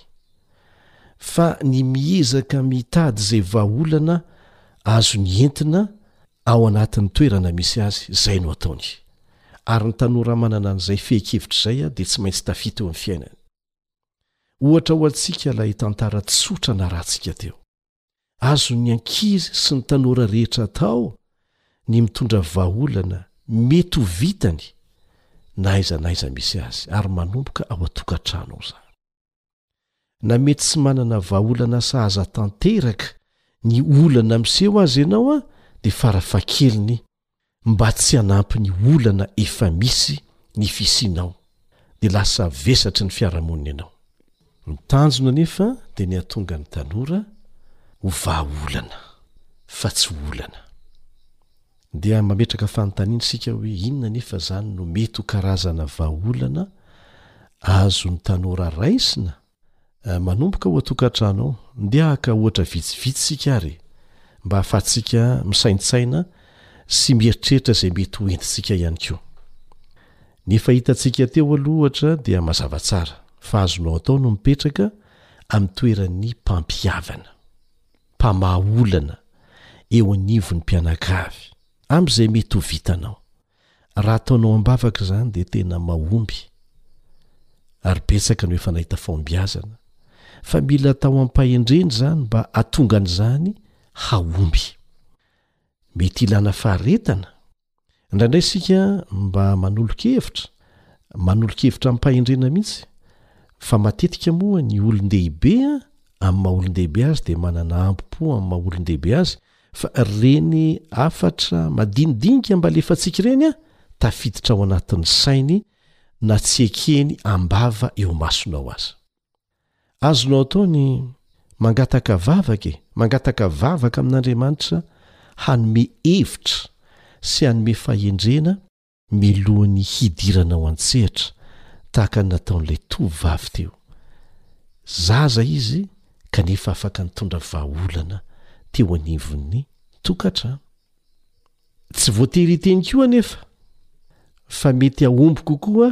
fa ny miezaka mitady izay vahaolana azony entina ao anatin'ny toerana misy azy, izay no ataony. Ary ny tanora manana an'izay fehin-kevitra izay dia tsy maintsy tafita eo amin'ny fiainany. Ohatra ho antsika ilay tantara tsotra narahantsika teo. Azon'ny ankizy sy ny tanora rehetra atao ny mitondra vahaolana mety ho vitany na aiza na aiza misy azy, ary manomboka ao an-tokantrano ao izany. na mety tsy manana vahaolana sahaza tanteraka ny olana miseho azy ianao a de farafahakeliny mba tsy hanampy ny olana efa misy ny fisianao de lasa vesatry ny fiarahamonina ianao ny tanjona nefa de ny atonga ny tanora ho vahaolana fa tsy olana Dia mametraka fanontaniana isika hoe inona anefa izany no mety ho karazana vahaolana azon'ny tanora raisina? Manomboka ao an-tokantrano ao. Ndeha haka ohatra vitsivitsy isika ary e, mba hahafahantsika misaintsaina sy mieritreritra izay mety ho entintsika ihany koa. Ny efa hitantsika teo aloha ohatra dia mazava tsara fa azonao atao ny mipetraka amin'ny toeran'ny mpampihavana. mpamaha olana eo anivon'ny mpianakavy amin'izay mety ho vitanao. Raha ataonao am-bavaka izany dia tena mahomby ary betsaka no efa nahita fahombiazana fa mila atao am-pahendrena izany mba hatonga an'izany hahomby. Mety ilana faharetana? Indraindray isika mba manolo-kevitra, manolo-kevitra amim-pahendrena mihitsy, fa matetika moa ny olon-dehibe amin'ny maha olon-dehibe azy dia manana ambo-po amin'ny maha olon-dehibe azy fa ireny hafatra madinidinika mba alefantsika ireny an, tafiditra ao anatin'ny sainy na tsy ekeny am-bava eo masonao aza. Azonao atao ny mangataka vavaka e! Mangataka vavaka amin'Andriamanitra hanome hevitra sy hanome fahendrena mialohan'ny hidiranao an-tsehatra, tahaka ny nataon'ilay tovovavy teo. Zaza izy kanefa afaka nitondra vahaolana teo anivon'ny tokantrano. Tsy voatery hiteny koa anefa fa mety hahomby kokoa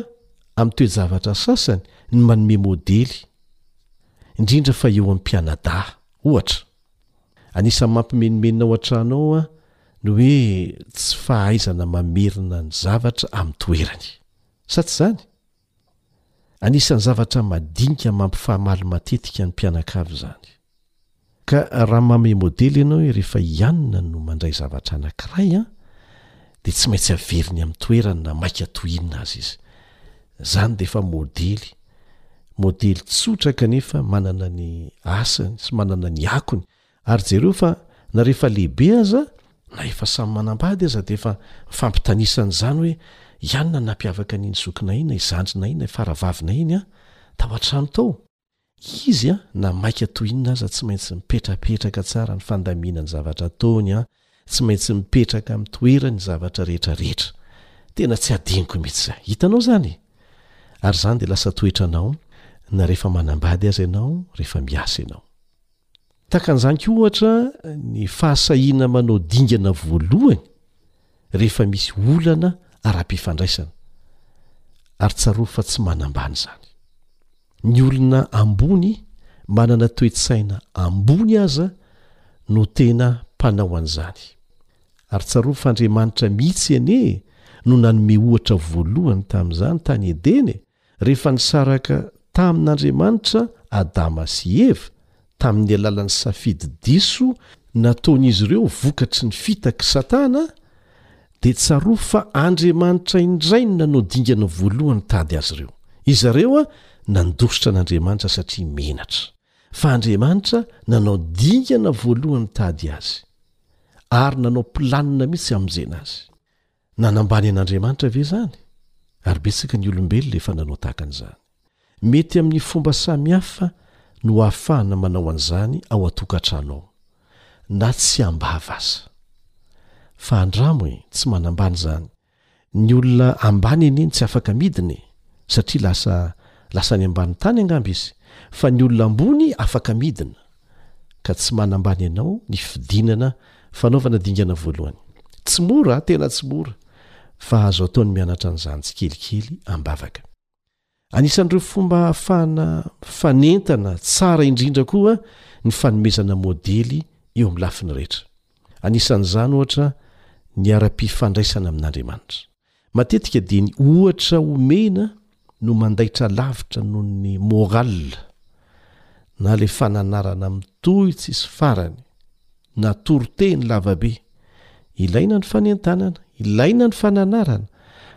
amin'ny toe-javatra sasany ny manome modely, indrindra fa eo amin'ny mpianadahy. Ohatra, anisan'ny mampimenomenona ao an-trano ao ny hoe tsy fahaizana mamerina ny zavatra amin'ny toerany. Sa tsy izany? Anisan'ny zavatra madinika mampifahamaly matetika ny mpianakavy izany. Ka raha mamehy modely ianao hoe rehefa i Anna no mandray zavatra anankiray an, dia tsy maintsy averiny amin'ny toerany na maika toy inona aza izy. Izany dia efa modely. Modely tsotra kanefa manana ny asany sy manana ny akony Ary jereo fa na rehefa lehibe aza na efa samy manambady aza dia efa mifampitanisa an'izany hoe ianona no nampiavaka an'iny zokinay iny na i zandrinay iny na i faravavinay iny an! tao an-trano tao! izy an! na maika toy inona aza tsy maintsy mipetrapetraka tsara ny fandaminany zavatra ataony an! tsy maintsy mipetraka amin'ny toerany ny zavatra rehetra rehetra! tena tsy adinoko mihitsy izay! hitanao izany e! ary izany dia lasa toetranao na rehefa manambady aza ianao rehefa miasa ianao Tahaka an'izany koa ohatra ny fahasahiana manao dingana voalohany rehefa misy olana ara-pifandraisana, ary tsarovy fa tsy manambany izany. Ny olona ambony manana toe-tsaina ambony aza no tena mpanao an'izany. Ary tsarovy fa Andriamanitra mihitsy anie no nanome ohatra voalohany tamin'izany tany Edena e! Rehefa nisaraka tamin' Andriamanitra Adama sy Eva tamin' ny alalan' ny safidy diso nataon' izy ireo vokatry ny fitaky i Satana, dia tsarovy fa Andriamanitra indray no nanao dingana voalohany nitady azy ireo. Izy ireo nandositra an' Andriamanitra satria menatra, fa Andriamanitra nanao dingana voalohany nitady Azy, ary nanao planina mihitsy hamonjena Azy. Nanambany an'Andriamanitra ve izany? Ary betsaka ny olombelona efa nanao tahaka an'izany. Mety amin'ny fomba samihafa no ahafahana manao an'izany ao an-tokantrano ao, na tsy am-bava aza. Fa andramo e, tsy manambany izany. Ny olona ambany anie no tsy afaka midina e, satria lasa lasa any ambany tany angamba izy, fa ny olona ambony afaka midina. ka tsy manambany anao ny fidinana fanaovana dingana voalohany. Tsy mora a, tena tsy mora fa azo atao ny mianatra an'izany tsikelikely am-bavaka. Anisan'ireo fomba ahafahana mifanentana tsara indrindra koa ny fanomezana modely eo amin'ny lafiny rehetra. Anisan'izany ohatra ny ara-pifandraisana amin'Andriamanitra. Matetika dia ny ohatra omena no mandaitra lavitra noho ny morale na ilay fananarana mitohy tsisy farany na toriteny lavabe. Ilaina ny fanentanana, ilaina ny fananarana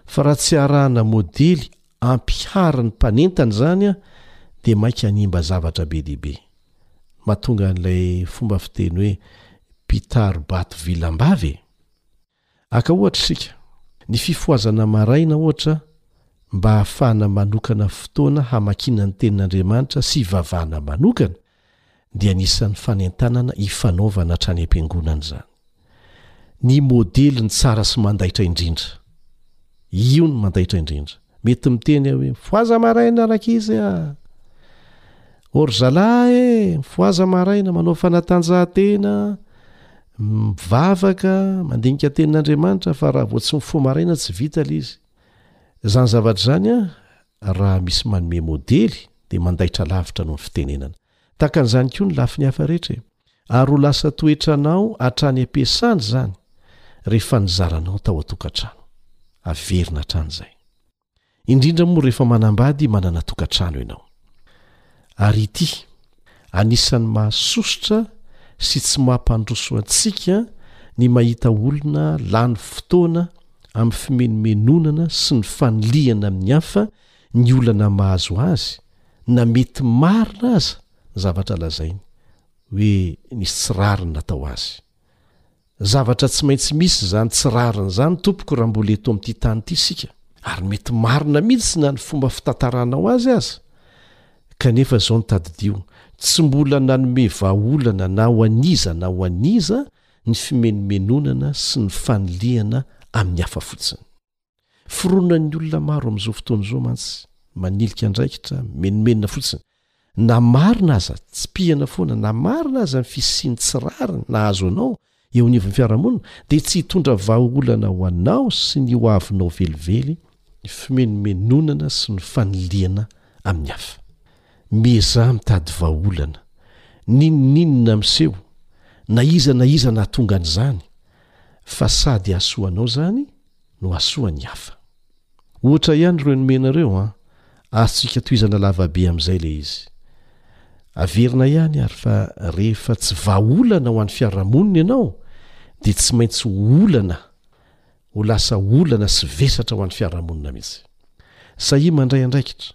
fa raha tsy arahana modely ampiharin'ny mpanentana izany dia maika hanimba zavatra be dia be. Mahatonga an'ilay fomba fiteny hoe mpitari-bato vilam-bava e! Aka ohatra isika, ny fifohazana maraina ohatra mba hahafahana manokana fotoana hamakiana ny Tenin'Andriamanitra sy hivavahana manokana dia anisan'ny fanentanana ifanaovana hatrany am-piangonana izany. Ny modeliny tsara sy mandaitra indrindra. Io no mandaitra indrindra. mety miteny aho hoe mifoaza maraina rankizy a ah! or zalaha e eh, mifoaza maraina manao fanatanjahantena mivavaka mandinika tenin'andriamanitra fa raha vao tsy mifo maraina tsy vita la izy zany zavatra zany a raha misy manome modely de mandaitra lavitra noho ny fitenenana Tahaka an'izany koa ny lafiny hafa rehetra e! Ary ho lasa toetranao hatrany am-piasana izany rehefa nizaranao tao an-tokantrano. Averina hatrany izay. Indrindra moa rehefa manambady manana tokantrano ianao. Ary ity, anisan'ny mahasosotra sy tsy mampandroso antsika ny mahita olona lany fotoana amin'ny fimenomenonana sy ny fanilihana amin'ny hafa ny olana mahazo azy na mety marina aza ny zavatra lazainy hoe nisy tsy rariny natao azy. Zavatra tsy maintsy misy izany tsy rariny izany tompoko raha mbola eto amin'ity tany ity isika. Ary mety marina mihitsy na ny fomba fitantaranao azy aza. Kanefa izao no tadidio, tsy mbola nanome vahaolana na ho an'iza na ho an'iza ny fimenomenonana sy ny fanilihana amin'ny hafa fotsiny. Fironan'ny olona maro amin'izao fotoana izao mantsy manilika andraikitra menomenona fotsiny. Na marina aza, tsipihana foana, na marina aza ny fisian'ny tsy rariny nahazo anao eo anivon'ny fiarahamonina, dia tsy hitondra vahaolana ho anao sy ny ho avinao velively ny fimenomenonana sy ny fanilihana amin'ny hafa. Miezaha mitady vahaolana, n'inon'inona miseho, na iza na iza nahatonga an'izany, fa sady hahasoa anao izany, no hahasoa ny hafa. Ohatra ihany ireo nomenareo an! Azontsika tohizana lavabe amin'izay ilay izy. Averina ihany ary fa rehefa tsy vahaolana ho an'ny fiarahamonina ianao dia tsy maintsy ho olana, ho lasa olana sy vesatra ho an'ny fiarahamonina mihitsy. Sahia mandray andraikitra.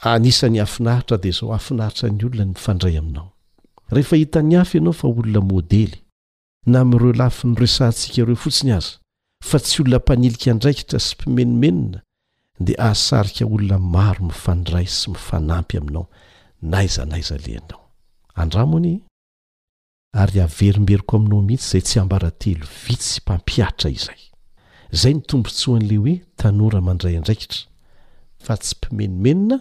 Anisan'ny hafinaritra dia izao, hahafinaritra ny olona ny mifandray aminao. Rehefa hitan'ny hafa ianao fa olona modely, na amin'ireo lafiny noresahantsika ireo fotsiny aza, fa tsy olona mpanilika andraikitra sy mpimenomenona, dia hahasarika olona maro mifandray sy mifanampy aminao n'aiza n'aiza alehanao. Andramo anie! ary averimberiko aminao mihitsy izay tsiambaratelo vitsy mpampihatra izay. Izay no tombontsoan'ilay hoe tanora mandray andraikitra, fa tsy mpimenomenona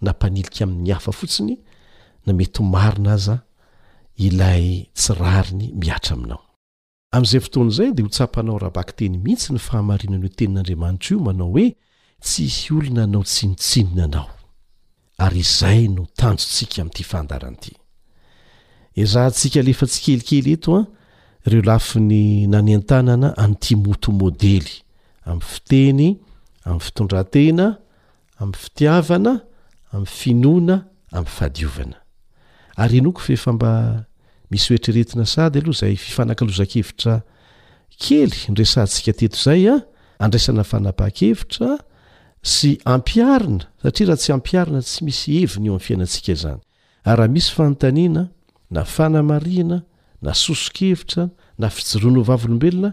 na mpanilika amin'ny hafa fotsiny, na mety ho marina aza ilay tsy rariny mihatra aminao. Amin'izay fotoana izay dia ho tsapanao ara-bakiteny mihitsy ny fahamarinan'io Tenin'Andriamanitra io manao hoe tsy hisy olona hanao tsinontsinona anao. Ary izay no tanjontsika amin'ity fandaharana ity. Ezahantsika alefa tsikelikely eto an, ireo lafiny nanentanana an'i Timoty ho modely, amin'ny fiteny, amin'ny fitondran-tena, Amin'ny fitiavana, amin'ny finoana, amin'ny fahadiovana. Ary henoiko fa efa mba misy hoeritreretina sahady aloha izay fifanakalozan-kevitra kely noresahantsika teto izay an, andraisana fanapahan-kevitra sy ampiharina satria raha tsy ampiharina tsy misy heviny eo amin'ny fiainantsika izany. Ary raha misy fanontaniana, na fanamarihina, na soso-kevitra, na fijoroana ho vavolombelona,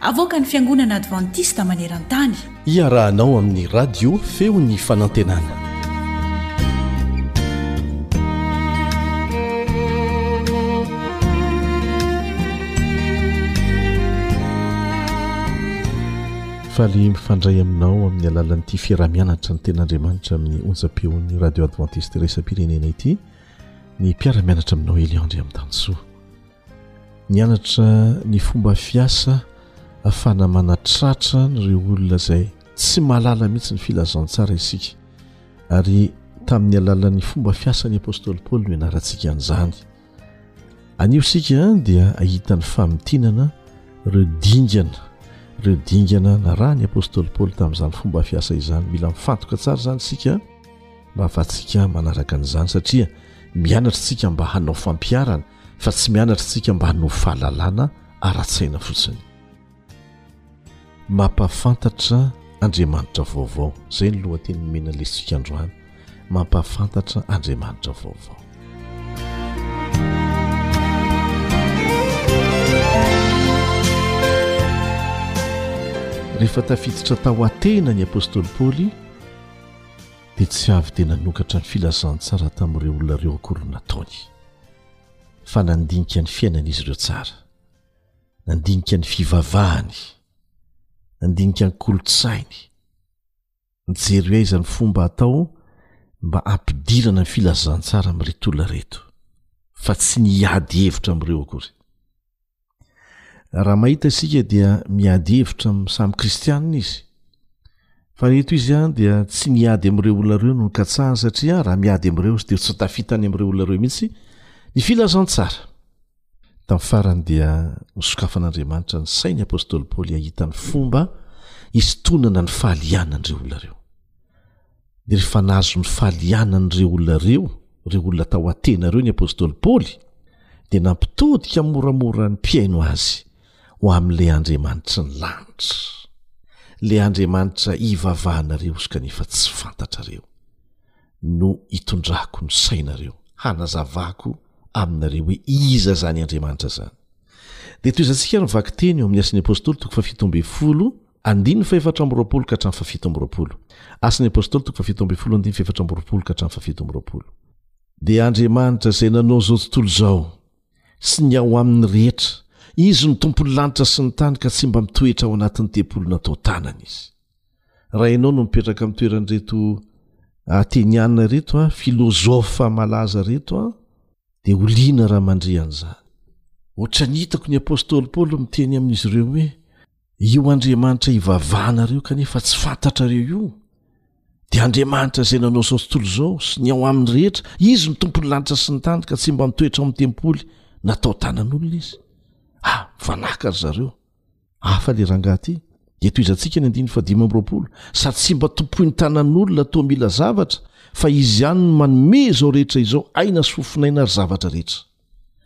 Avoakan'ny Fiangonana Advantista maneran-tany. Iarahanao amin'ny Radio Feon'ny Fanantenana. Faly mifandray aminao amin'ny alalan'ity fiaraha-mianatra ny ten'Andriamanitra amin'ny onjam-peon'ny Radio Advantista Iraisampirenena ity ny mpiara-mianatra aminao Eliandry Amtansoa. Nianatra ny fomba fiasa ahafahana manatratra an'ireo olona izay tsy mahalala mihitsy ny filazantsara isika, ary tamin'ny alalan'ny fomba fiasan'ny apostoly Paoly no ianarantsika an'izany. Anio isika dia hahita ny famintinana ireo dingana, ireo dingana narahan'ny apostoly Paoly tamin'izany fomba fiasa izany. Mila mifantoka tsara izany isika mba hahafahantsika manaraka an'izany, satria mianatra isika mba hanao fampiharana fa tsy mianatra tsika mba hanao fahalalana ara-tsaina fotsiny. Mampahafantatra Andriamanitra vaovao, izay ny lohateny nomena ny lesintsika androany, Mampahafantatra Andriamanitra vaovao. Rehefa tafiditra tao Atena ny apostoly Paoly dia tsy avy dia nanokatra ny filazantsara tamin'ireo olona ireo akory ny nataony. fa nandinika ny fiainan'izy ireo tsara, nandinika ny fivavahany, nandinika ny kolontsainy, nijery hoe aiza ny fomba atao mba hampidirana ny filazantsara amin'ireto olona ireto, fa tsy ny hiady hevitra amin'ireo akory. raha mahita isika dia miady hevitra amin'ny samy kristianina izy fa reto izy a dia tsy miady amin'ireo olona ireo no nikatsahany satria raha miady amin'ireo izy dia tsy tafitany amin'ireo olona ireo mihitsy ny filazantsara tamin'ny farany dia misokafan'andriamanitra ny sain'ny apôstôly paoly hahita ny fomba hisintonana ny fahalianan'ireo olona ireo dia rehefa nahazo ny falianan'ireo olona ireo ireo olona tao atena ireo ny apostoly paoly dia nampitodika moramora ny mpiaino azy ho amin'ilay andriamanitry ny lanitra ilay andriamanitra hivavahanareo izy kanefa tsy fantatrareo no hitondrako ny sainareo hanazavako aminareo hoe iza zany andriamanitra zany dia toizantsika ny vakiteny eo amin'ny asin'ny apostoly toko fa fitombe folo Andininy fahefatra amby roapolo ka hatramin'ny fahafito amby roapolo. Asan'ny Apôstôly toko fahafito ambin'ny folo andininy fahefatra amby roapolo ka hatramin'ny fahafito amby roapolo. Dia Andriamanitra izay nanao izao tontolo izao sy ny ao aminy rehetra, Izy no Tompon'ny lanitra sy ny tany ka tsy mba mitoetra ao anatin'ny tempoly natao tanana Izy. Raha ianao no mipetraka amin'ny toeran'ireto Ateniana ireto, filôzôfa malaza ireto, dia ho liana raha mandre an'izany. Ohatran'ny hitako ny Apôstôly Paoly miteny amin'izy ireo hoe, Io Andriamanitra ivavahanareo kanefa tsy fantatrareo io dia Andriamanitra izay nanao izao tontolo izao sy ny ao aminy rehetra, Izy no Tompon'ny lanitra sy ny tany ka tsy mba mitoetra ao amin'ny tempoly natao tanan'olona Izy. Ah, mifanaka ry zareo. Hafa ilay rangahy ity. Dia tohizantsika ny andininy fahadimy amby roapolo, sady tsy mba tompoin'ny tanan'olona toa mila zavatra, fa Izy ihany no manome izao rehetra izao aina sy fofonaina ary zavatra rehetra.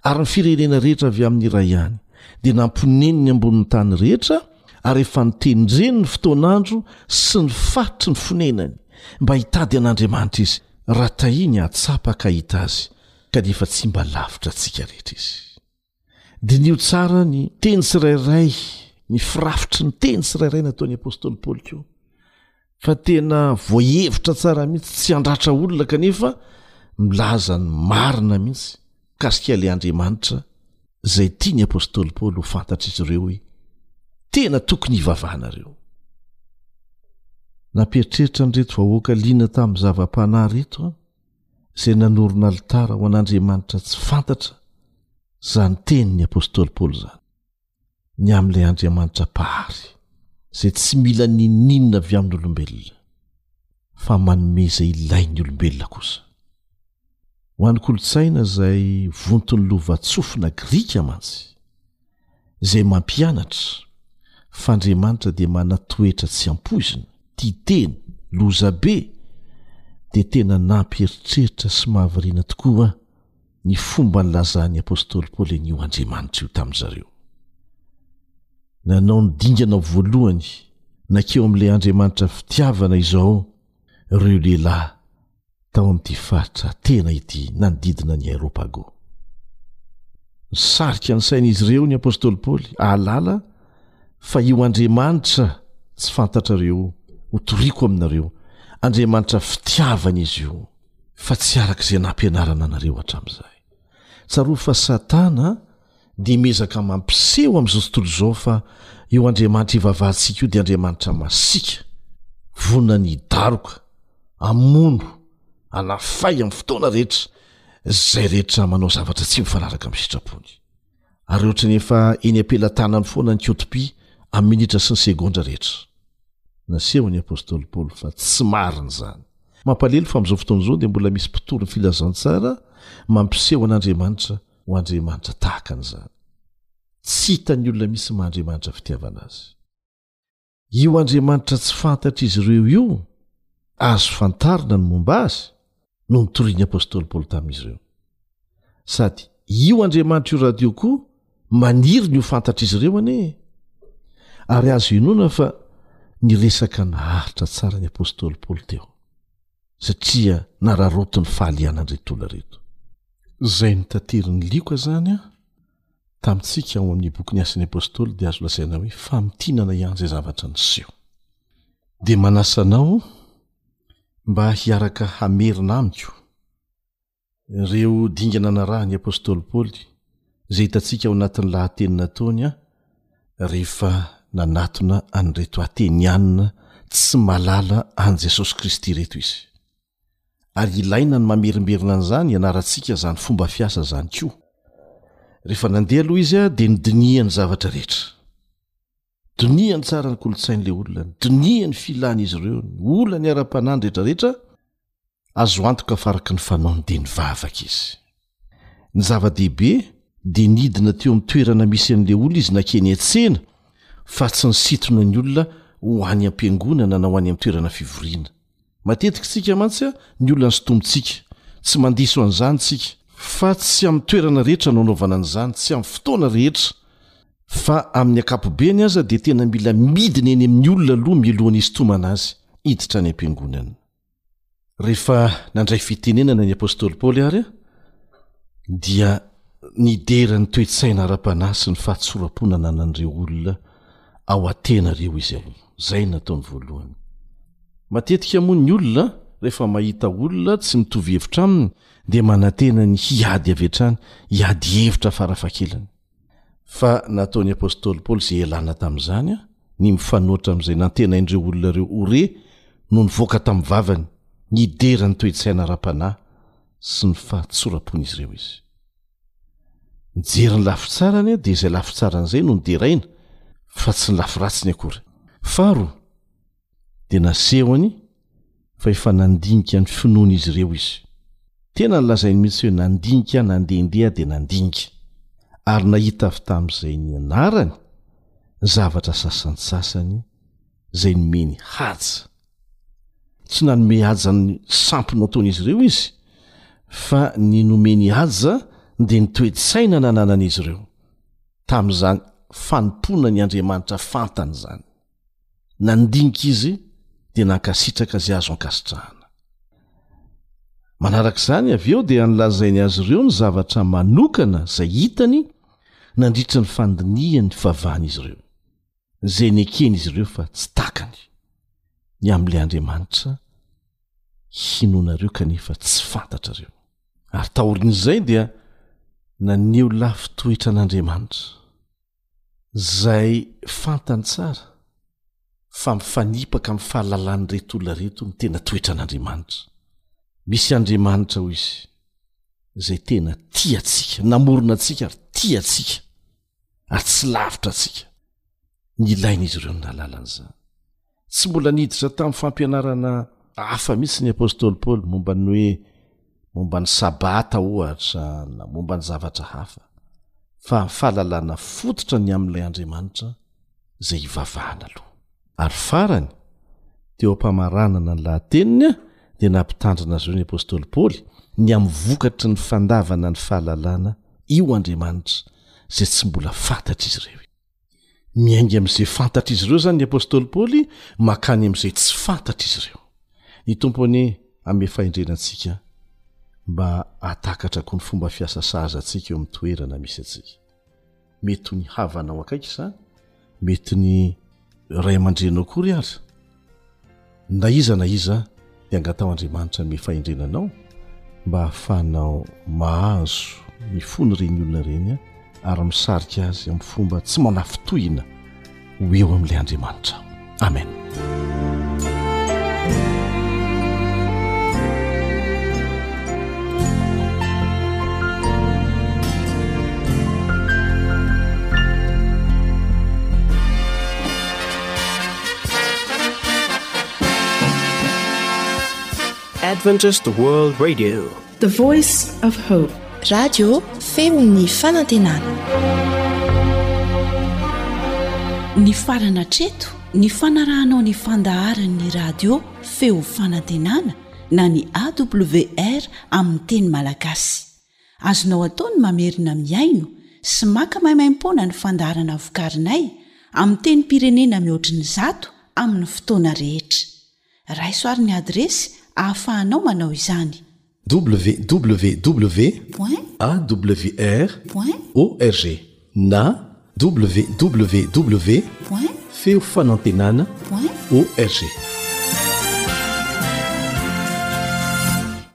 Ary ny firenena rehetra avy amin'ny iray ihany dia namponeny ny ambonin'ny tany rehetra, ary efa notendreny ny fotoan'andro sy ny faritry ny fonenany, mba hitady an'Andriamanitra izy, raha tahiny hahatsapa ka hahita azy, ka dia efa tsy mba lavitra antsika rehetra izy. Diniho tsara ny teny tsirairay, ny firafitry ny teny tsirairay nataon'i apostoly Paoly koa. fa tena voahevitra tsara mihitsy tsy handratra olona kanefa milaza ny marina mihitsy mikasika ilay Andriamanitra izay tia ny apostoly Paoly ho fantatr'izy ireo hoe tena tokony hivavahanareo. Nampieritreritra an'ireto vahoaka liana tamin'ny zava-panahy ireto an, izay nanorina alitara ho an'Andriamanitra tsy fantatra izany tenin'ny apostoly Paoly izany. ny amin'ilay Andriamanitra Mpahary izay tsy mila n'inon'inona avy amin'ny olombelona fa manome izay ilain'ny olombelona kosa. Ho an'ny kolontsaina izay vonton'ny lovantsofina grika mantsy, izay mampianatra fa Andriamanitra dia manan-toetra tsy ampoizina, tia tena, lozabe, dia tena nampieritreritra sy mahavariana tokoa ny fomba nilazan'ny apostoly Paoly an'io Andriamanitra io tamin-dry zareo. Nanao ny dingana voalohany nankeo amin'ilay Andriamanitra fitiavana izao ireo lehilahy tao amin'ity faritra Atena ity nanodidina an'i Areopago. Nisarika ny sain'izy ireo ny apostoly Paoly hahalala fa io Andriamanitra tsy fantatrareo ho toriko aminareo, Andriamanitra fitiavana izy io. fa tsy araka izay nampianarana anareo hatramin'izay tsaroa fa satana dia mezaka mampiseho amin'izao tontolo izao fa eo andriamanitra ivavahantsika io dia andriamanitra masika vonona ny daroka amono anafay amin'ny fotoana rehetra zay rehetra manao zavatra tsy mifanaraka amin'ny sitrapony ary ohatran'ny efa eny am-pelatanany foana ny kotopi amin'ny minitra sy ny segondra rehetra. Nasehony ny apostoly Paoly fa tsy marina izany. Mampalelo fa amin'izao fotoana izao dia mbola misy mpitory ny filazantsara mampiseho an'Andriamanitra ho Andriamanitra tahaka an'izany. Tsy hitan'ny olona mihitsy ny maha Andriamanitra fitiavana azy. Io Andriamanitra tsy fantatr'izy ireo io, azo fantarina ny momba azy, no notorian'ny apostoly Paoly tamin'izy ireo. Sady io Andriamanitra io radio koa maniry ny ho fantatr'izy ireo anie e! Ary azo inoana fa niresaka naharitra tsara ny apostoly Paoly teo, satria nararotiny fahalianan'ireto olona ireto. Izay notaterin'i Lioka izany an, tamintsika ao amin'ny bokin'ny Asan'ny Apostoly dia azo lazaina hoe famintinana ihany izay zavatra niseho. Dia manasa anao aho mba hiaraka hamerina amiko ireo dingana narahin'ny Apostoly Paoly izay hitantsika ao anatin'ny lahateny nataony rehefa nanatona an'ireto Ateniana tsy mahalala an'i Jesosy Kristy ireto izy. ary ilaina ny mamerimberina an'izany ianarantsika izany fomba fiasa izany koa rehefa nandeha aloha izy a dia nidiniha ny zavatra rehetra donia ny tsara ny kolontsain'la olona ny donia ny filany izy ireo ny ola ny ara-panany rehetrarehetra azo antoka faraky ny fanaony dia ny vavaka izy Ny zava-dehibe dia nidina teo amin'ny toerana misy an'ilay olona izy nankeny an-tsena fa tsy nisintona ny olona ho any am-piangonana na ho any amin'ny toerana fivoriana. Matetika isika mantsy ny olona no sintomintsika. Tsy mandiso an'izany isika. Fa tsy amin'ny toerana rehetra no anaovana an'izany, tsy amin'ny fotoana rehetra. Fa amin'ny ankapobeny aza dia tena mila midina eny amin'ny olona aloha mialohan'ny hisintomana azy hiditra any am-piangonana. Rehefa nandray fitenenana ny apostoly Paoly ary, dia nidera ny toe-tsaina ara-panahy sy ny fahatsoram-po nananan'ireo olona ao Atena ireo izy. Izay no nataony voalohany. Matetika moa ny olona, rehefa mahita olona tsy mitovy hevitra aminy, dia manantena ny hiady avy hatrany, hiady hevitra farafahakeliny. Fa nataon'ny apostoly Paoly izay ialana tamin'izany, ny mifanohitra amin'izay nantenain'ireo olona ireo ho re no nivoaka tamin'ny vavany. Nidera ny toe-tsaina ara-panahy sy ny fahatsoram-pon'izy ireo izy. Nijery ny lafy tsarany, dia izay lafy tsaran'izay no noderaina, fa tsy ny lafy ratsiny akory. Faharoa. dia nasehony fa efa nandinika ny finoan'izy ireo izy. Tena nolazainy mihitsy hoe nandinika nandehandeha dia nandinika, ary nahita avy tamin'izay nianarany zavatra sasantsasany izay nomeny haja. Tsy nanome haja ny sampy nataon'izy ireo izy, fa ny nomeny haja dia ny toe-tsaina nananan'izy ireo tamin'izany fanompoana ny Andriamanitra fantany izany. nandinika izy dia nankasitraka izay azo ankasitrahana. Manaraka izany avy eo dia nolazainy azy ireo ny zavatra manokana izay hitany nandritry ny fandinihan'ny fivavahan'izy ireo, izay neken'izy ireo fa tsy takany, ny amin'ilay Andriamanitra hinoanareo kanefa tsy fantatrareo. Ary taorian'izay dia naneho lafy toetran'Andriamanitra. Izay fantany tsara fa mifanipaka amin'ny fahalalan'ireto olona ireto ny tena toetran'Andriamanitra. Misy Andriamanitra, hoy izy, izay tena tia antsika, namorona antsika ary tia antsika, ary tsy lavitra antsika. Nilain'izy ireo ny nahalala an'izany. Tsy mbola niditra tamin'ny fampianarana hafa mihitsy ny apostoly Paoly momba ny hoe momba ny Sabata ohatra na momba ny zavatra hafa, fa ny fahalalana fototra ny amin'ilay Andriamanitra izay ivavahana aloha. Ary farany, teo am-pamaranana ny lahateniny dia nampitandrina azy ireo ny apostoly Paoly ny amin'ny vokatry ny fandavana ny fahalalana io Andriamanitra izay tsy mbola fantatr'izy ireo io. miainga amin'izay fantatr'izy ireo izany ny apostoly paoly makany amin'izay tsy fantatr'izy ireo ny tompo anie ame fahendrena antsika mba atakatra koa ny fomba fiasa sahaza antsika eo amin'ny toerana misy antsika mety ho ny havanao akaiky izany mety ny ray aman-drenao kory aza Na iza na iza dia angataho Andriamanitra hanome fahendrena anao mba hahafahanao mahazo ny fon'ny ireny olona ireny ary misarika azy amin'ny fomba tsy manafintohina ho eo amin'ilay Andriamanitra. Amen. Adventist World Radio, the voice of hope. Radio feon'ny fanantenana. Ny farana treto ny fanarahanao ny fandaharan'ny radio feo fanantenana na ny awr amin'ny teny malagasy. Azonao atao ny mamerina mihaino sy maka maimaim-poana ny fandaharana vokarinay amin'ny tenim-pirenena mihoatry ny zato amin'ny fotoana rehetra. Raiso ary ny adiresy ahafahanao manao izany. www.awr.org na www.feofanantenana.org.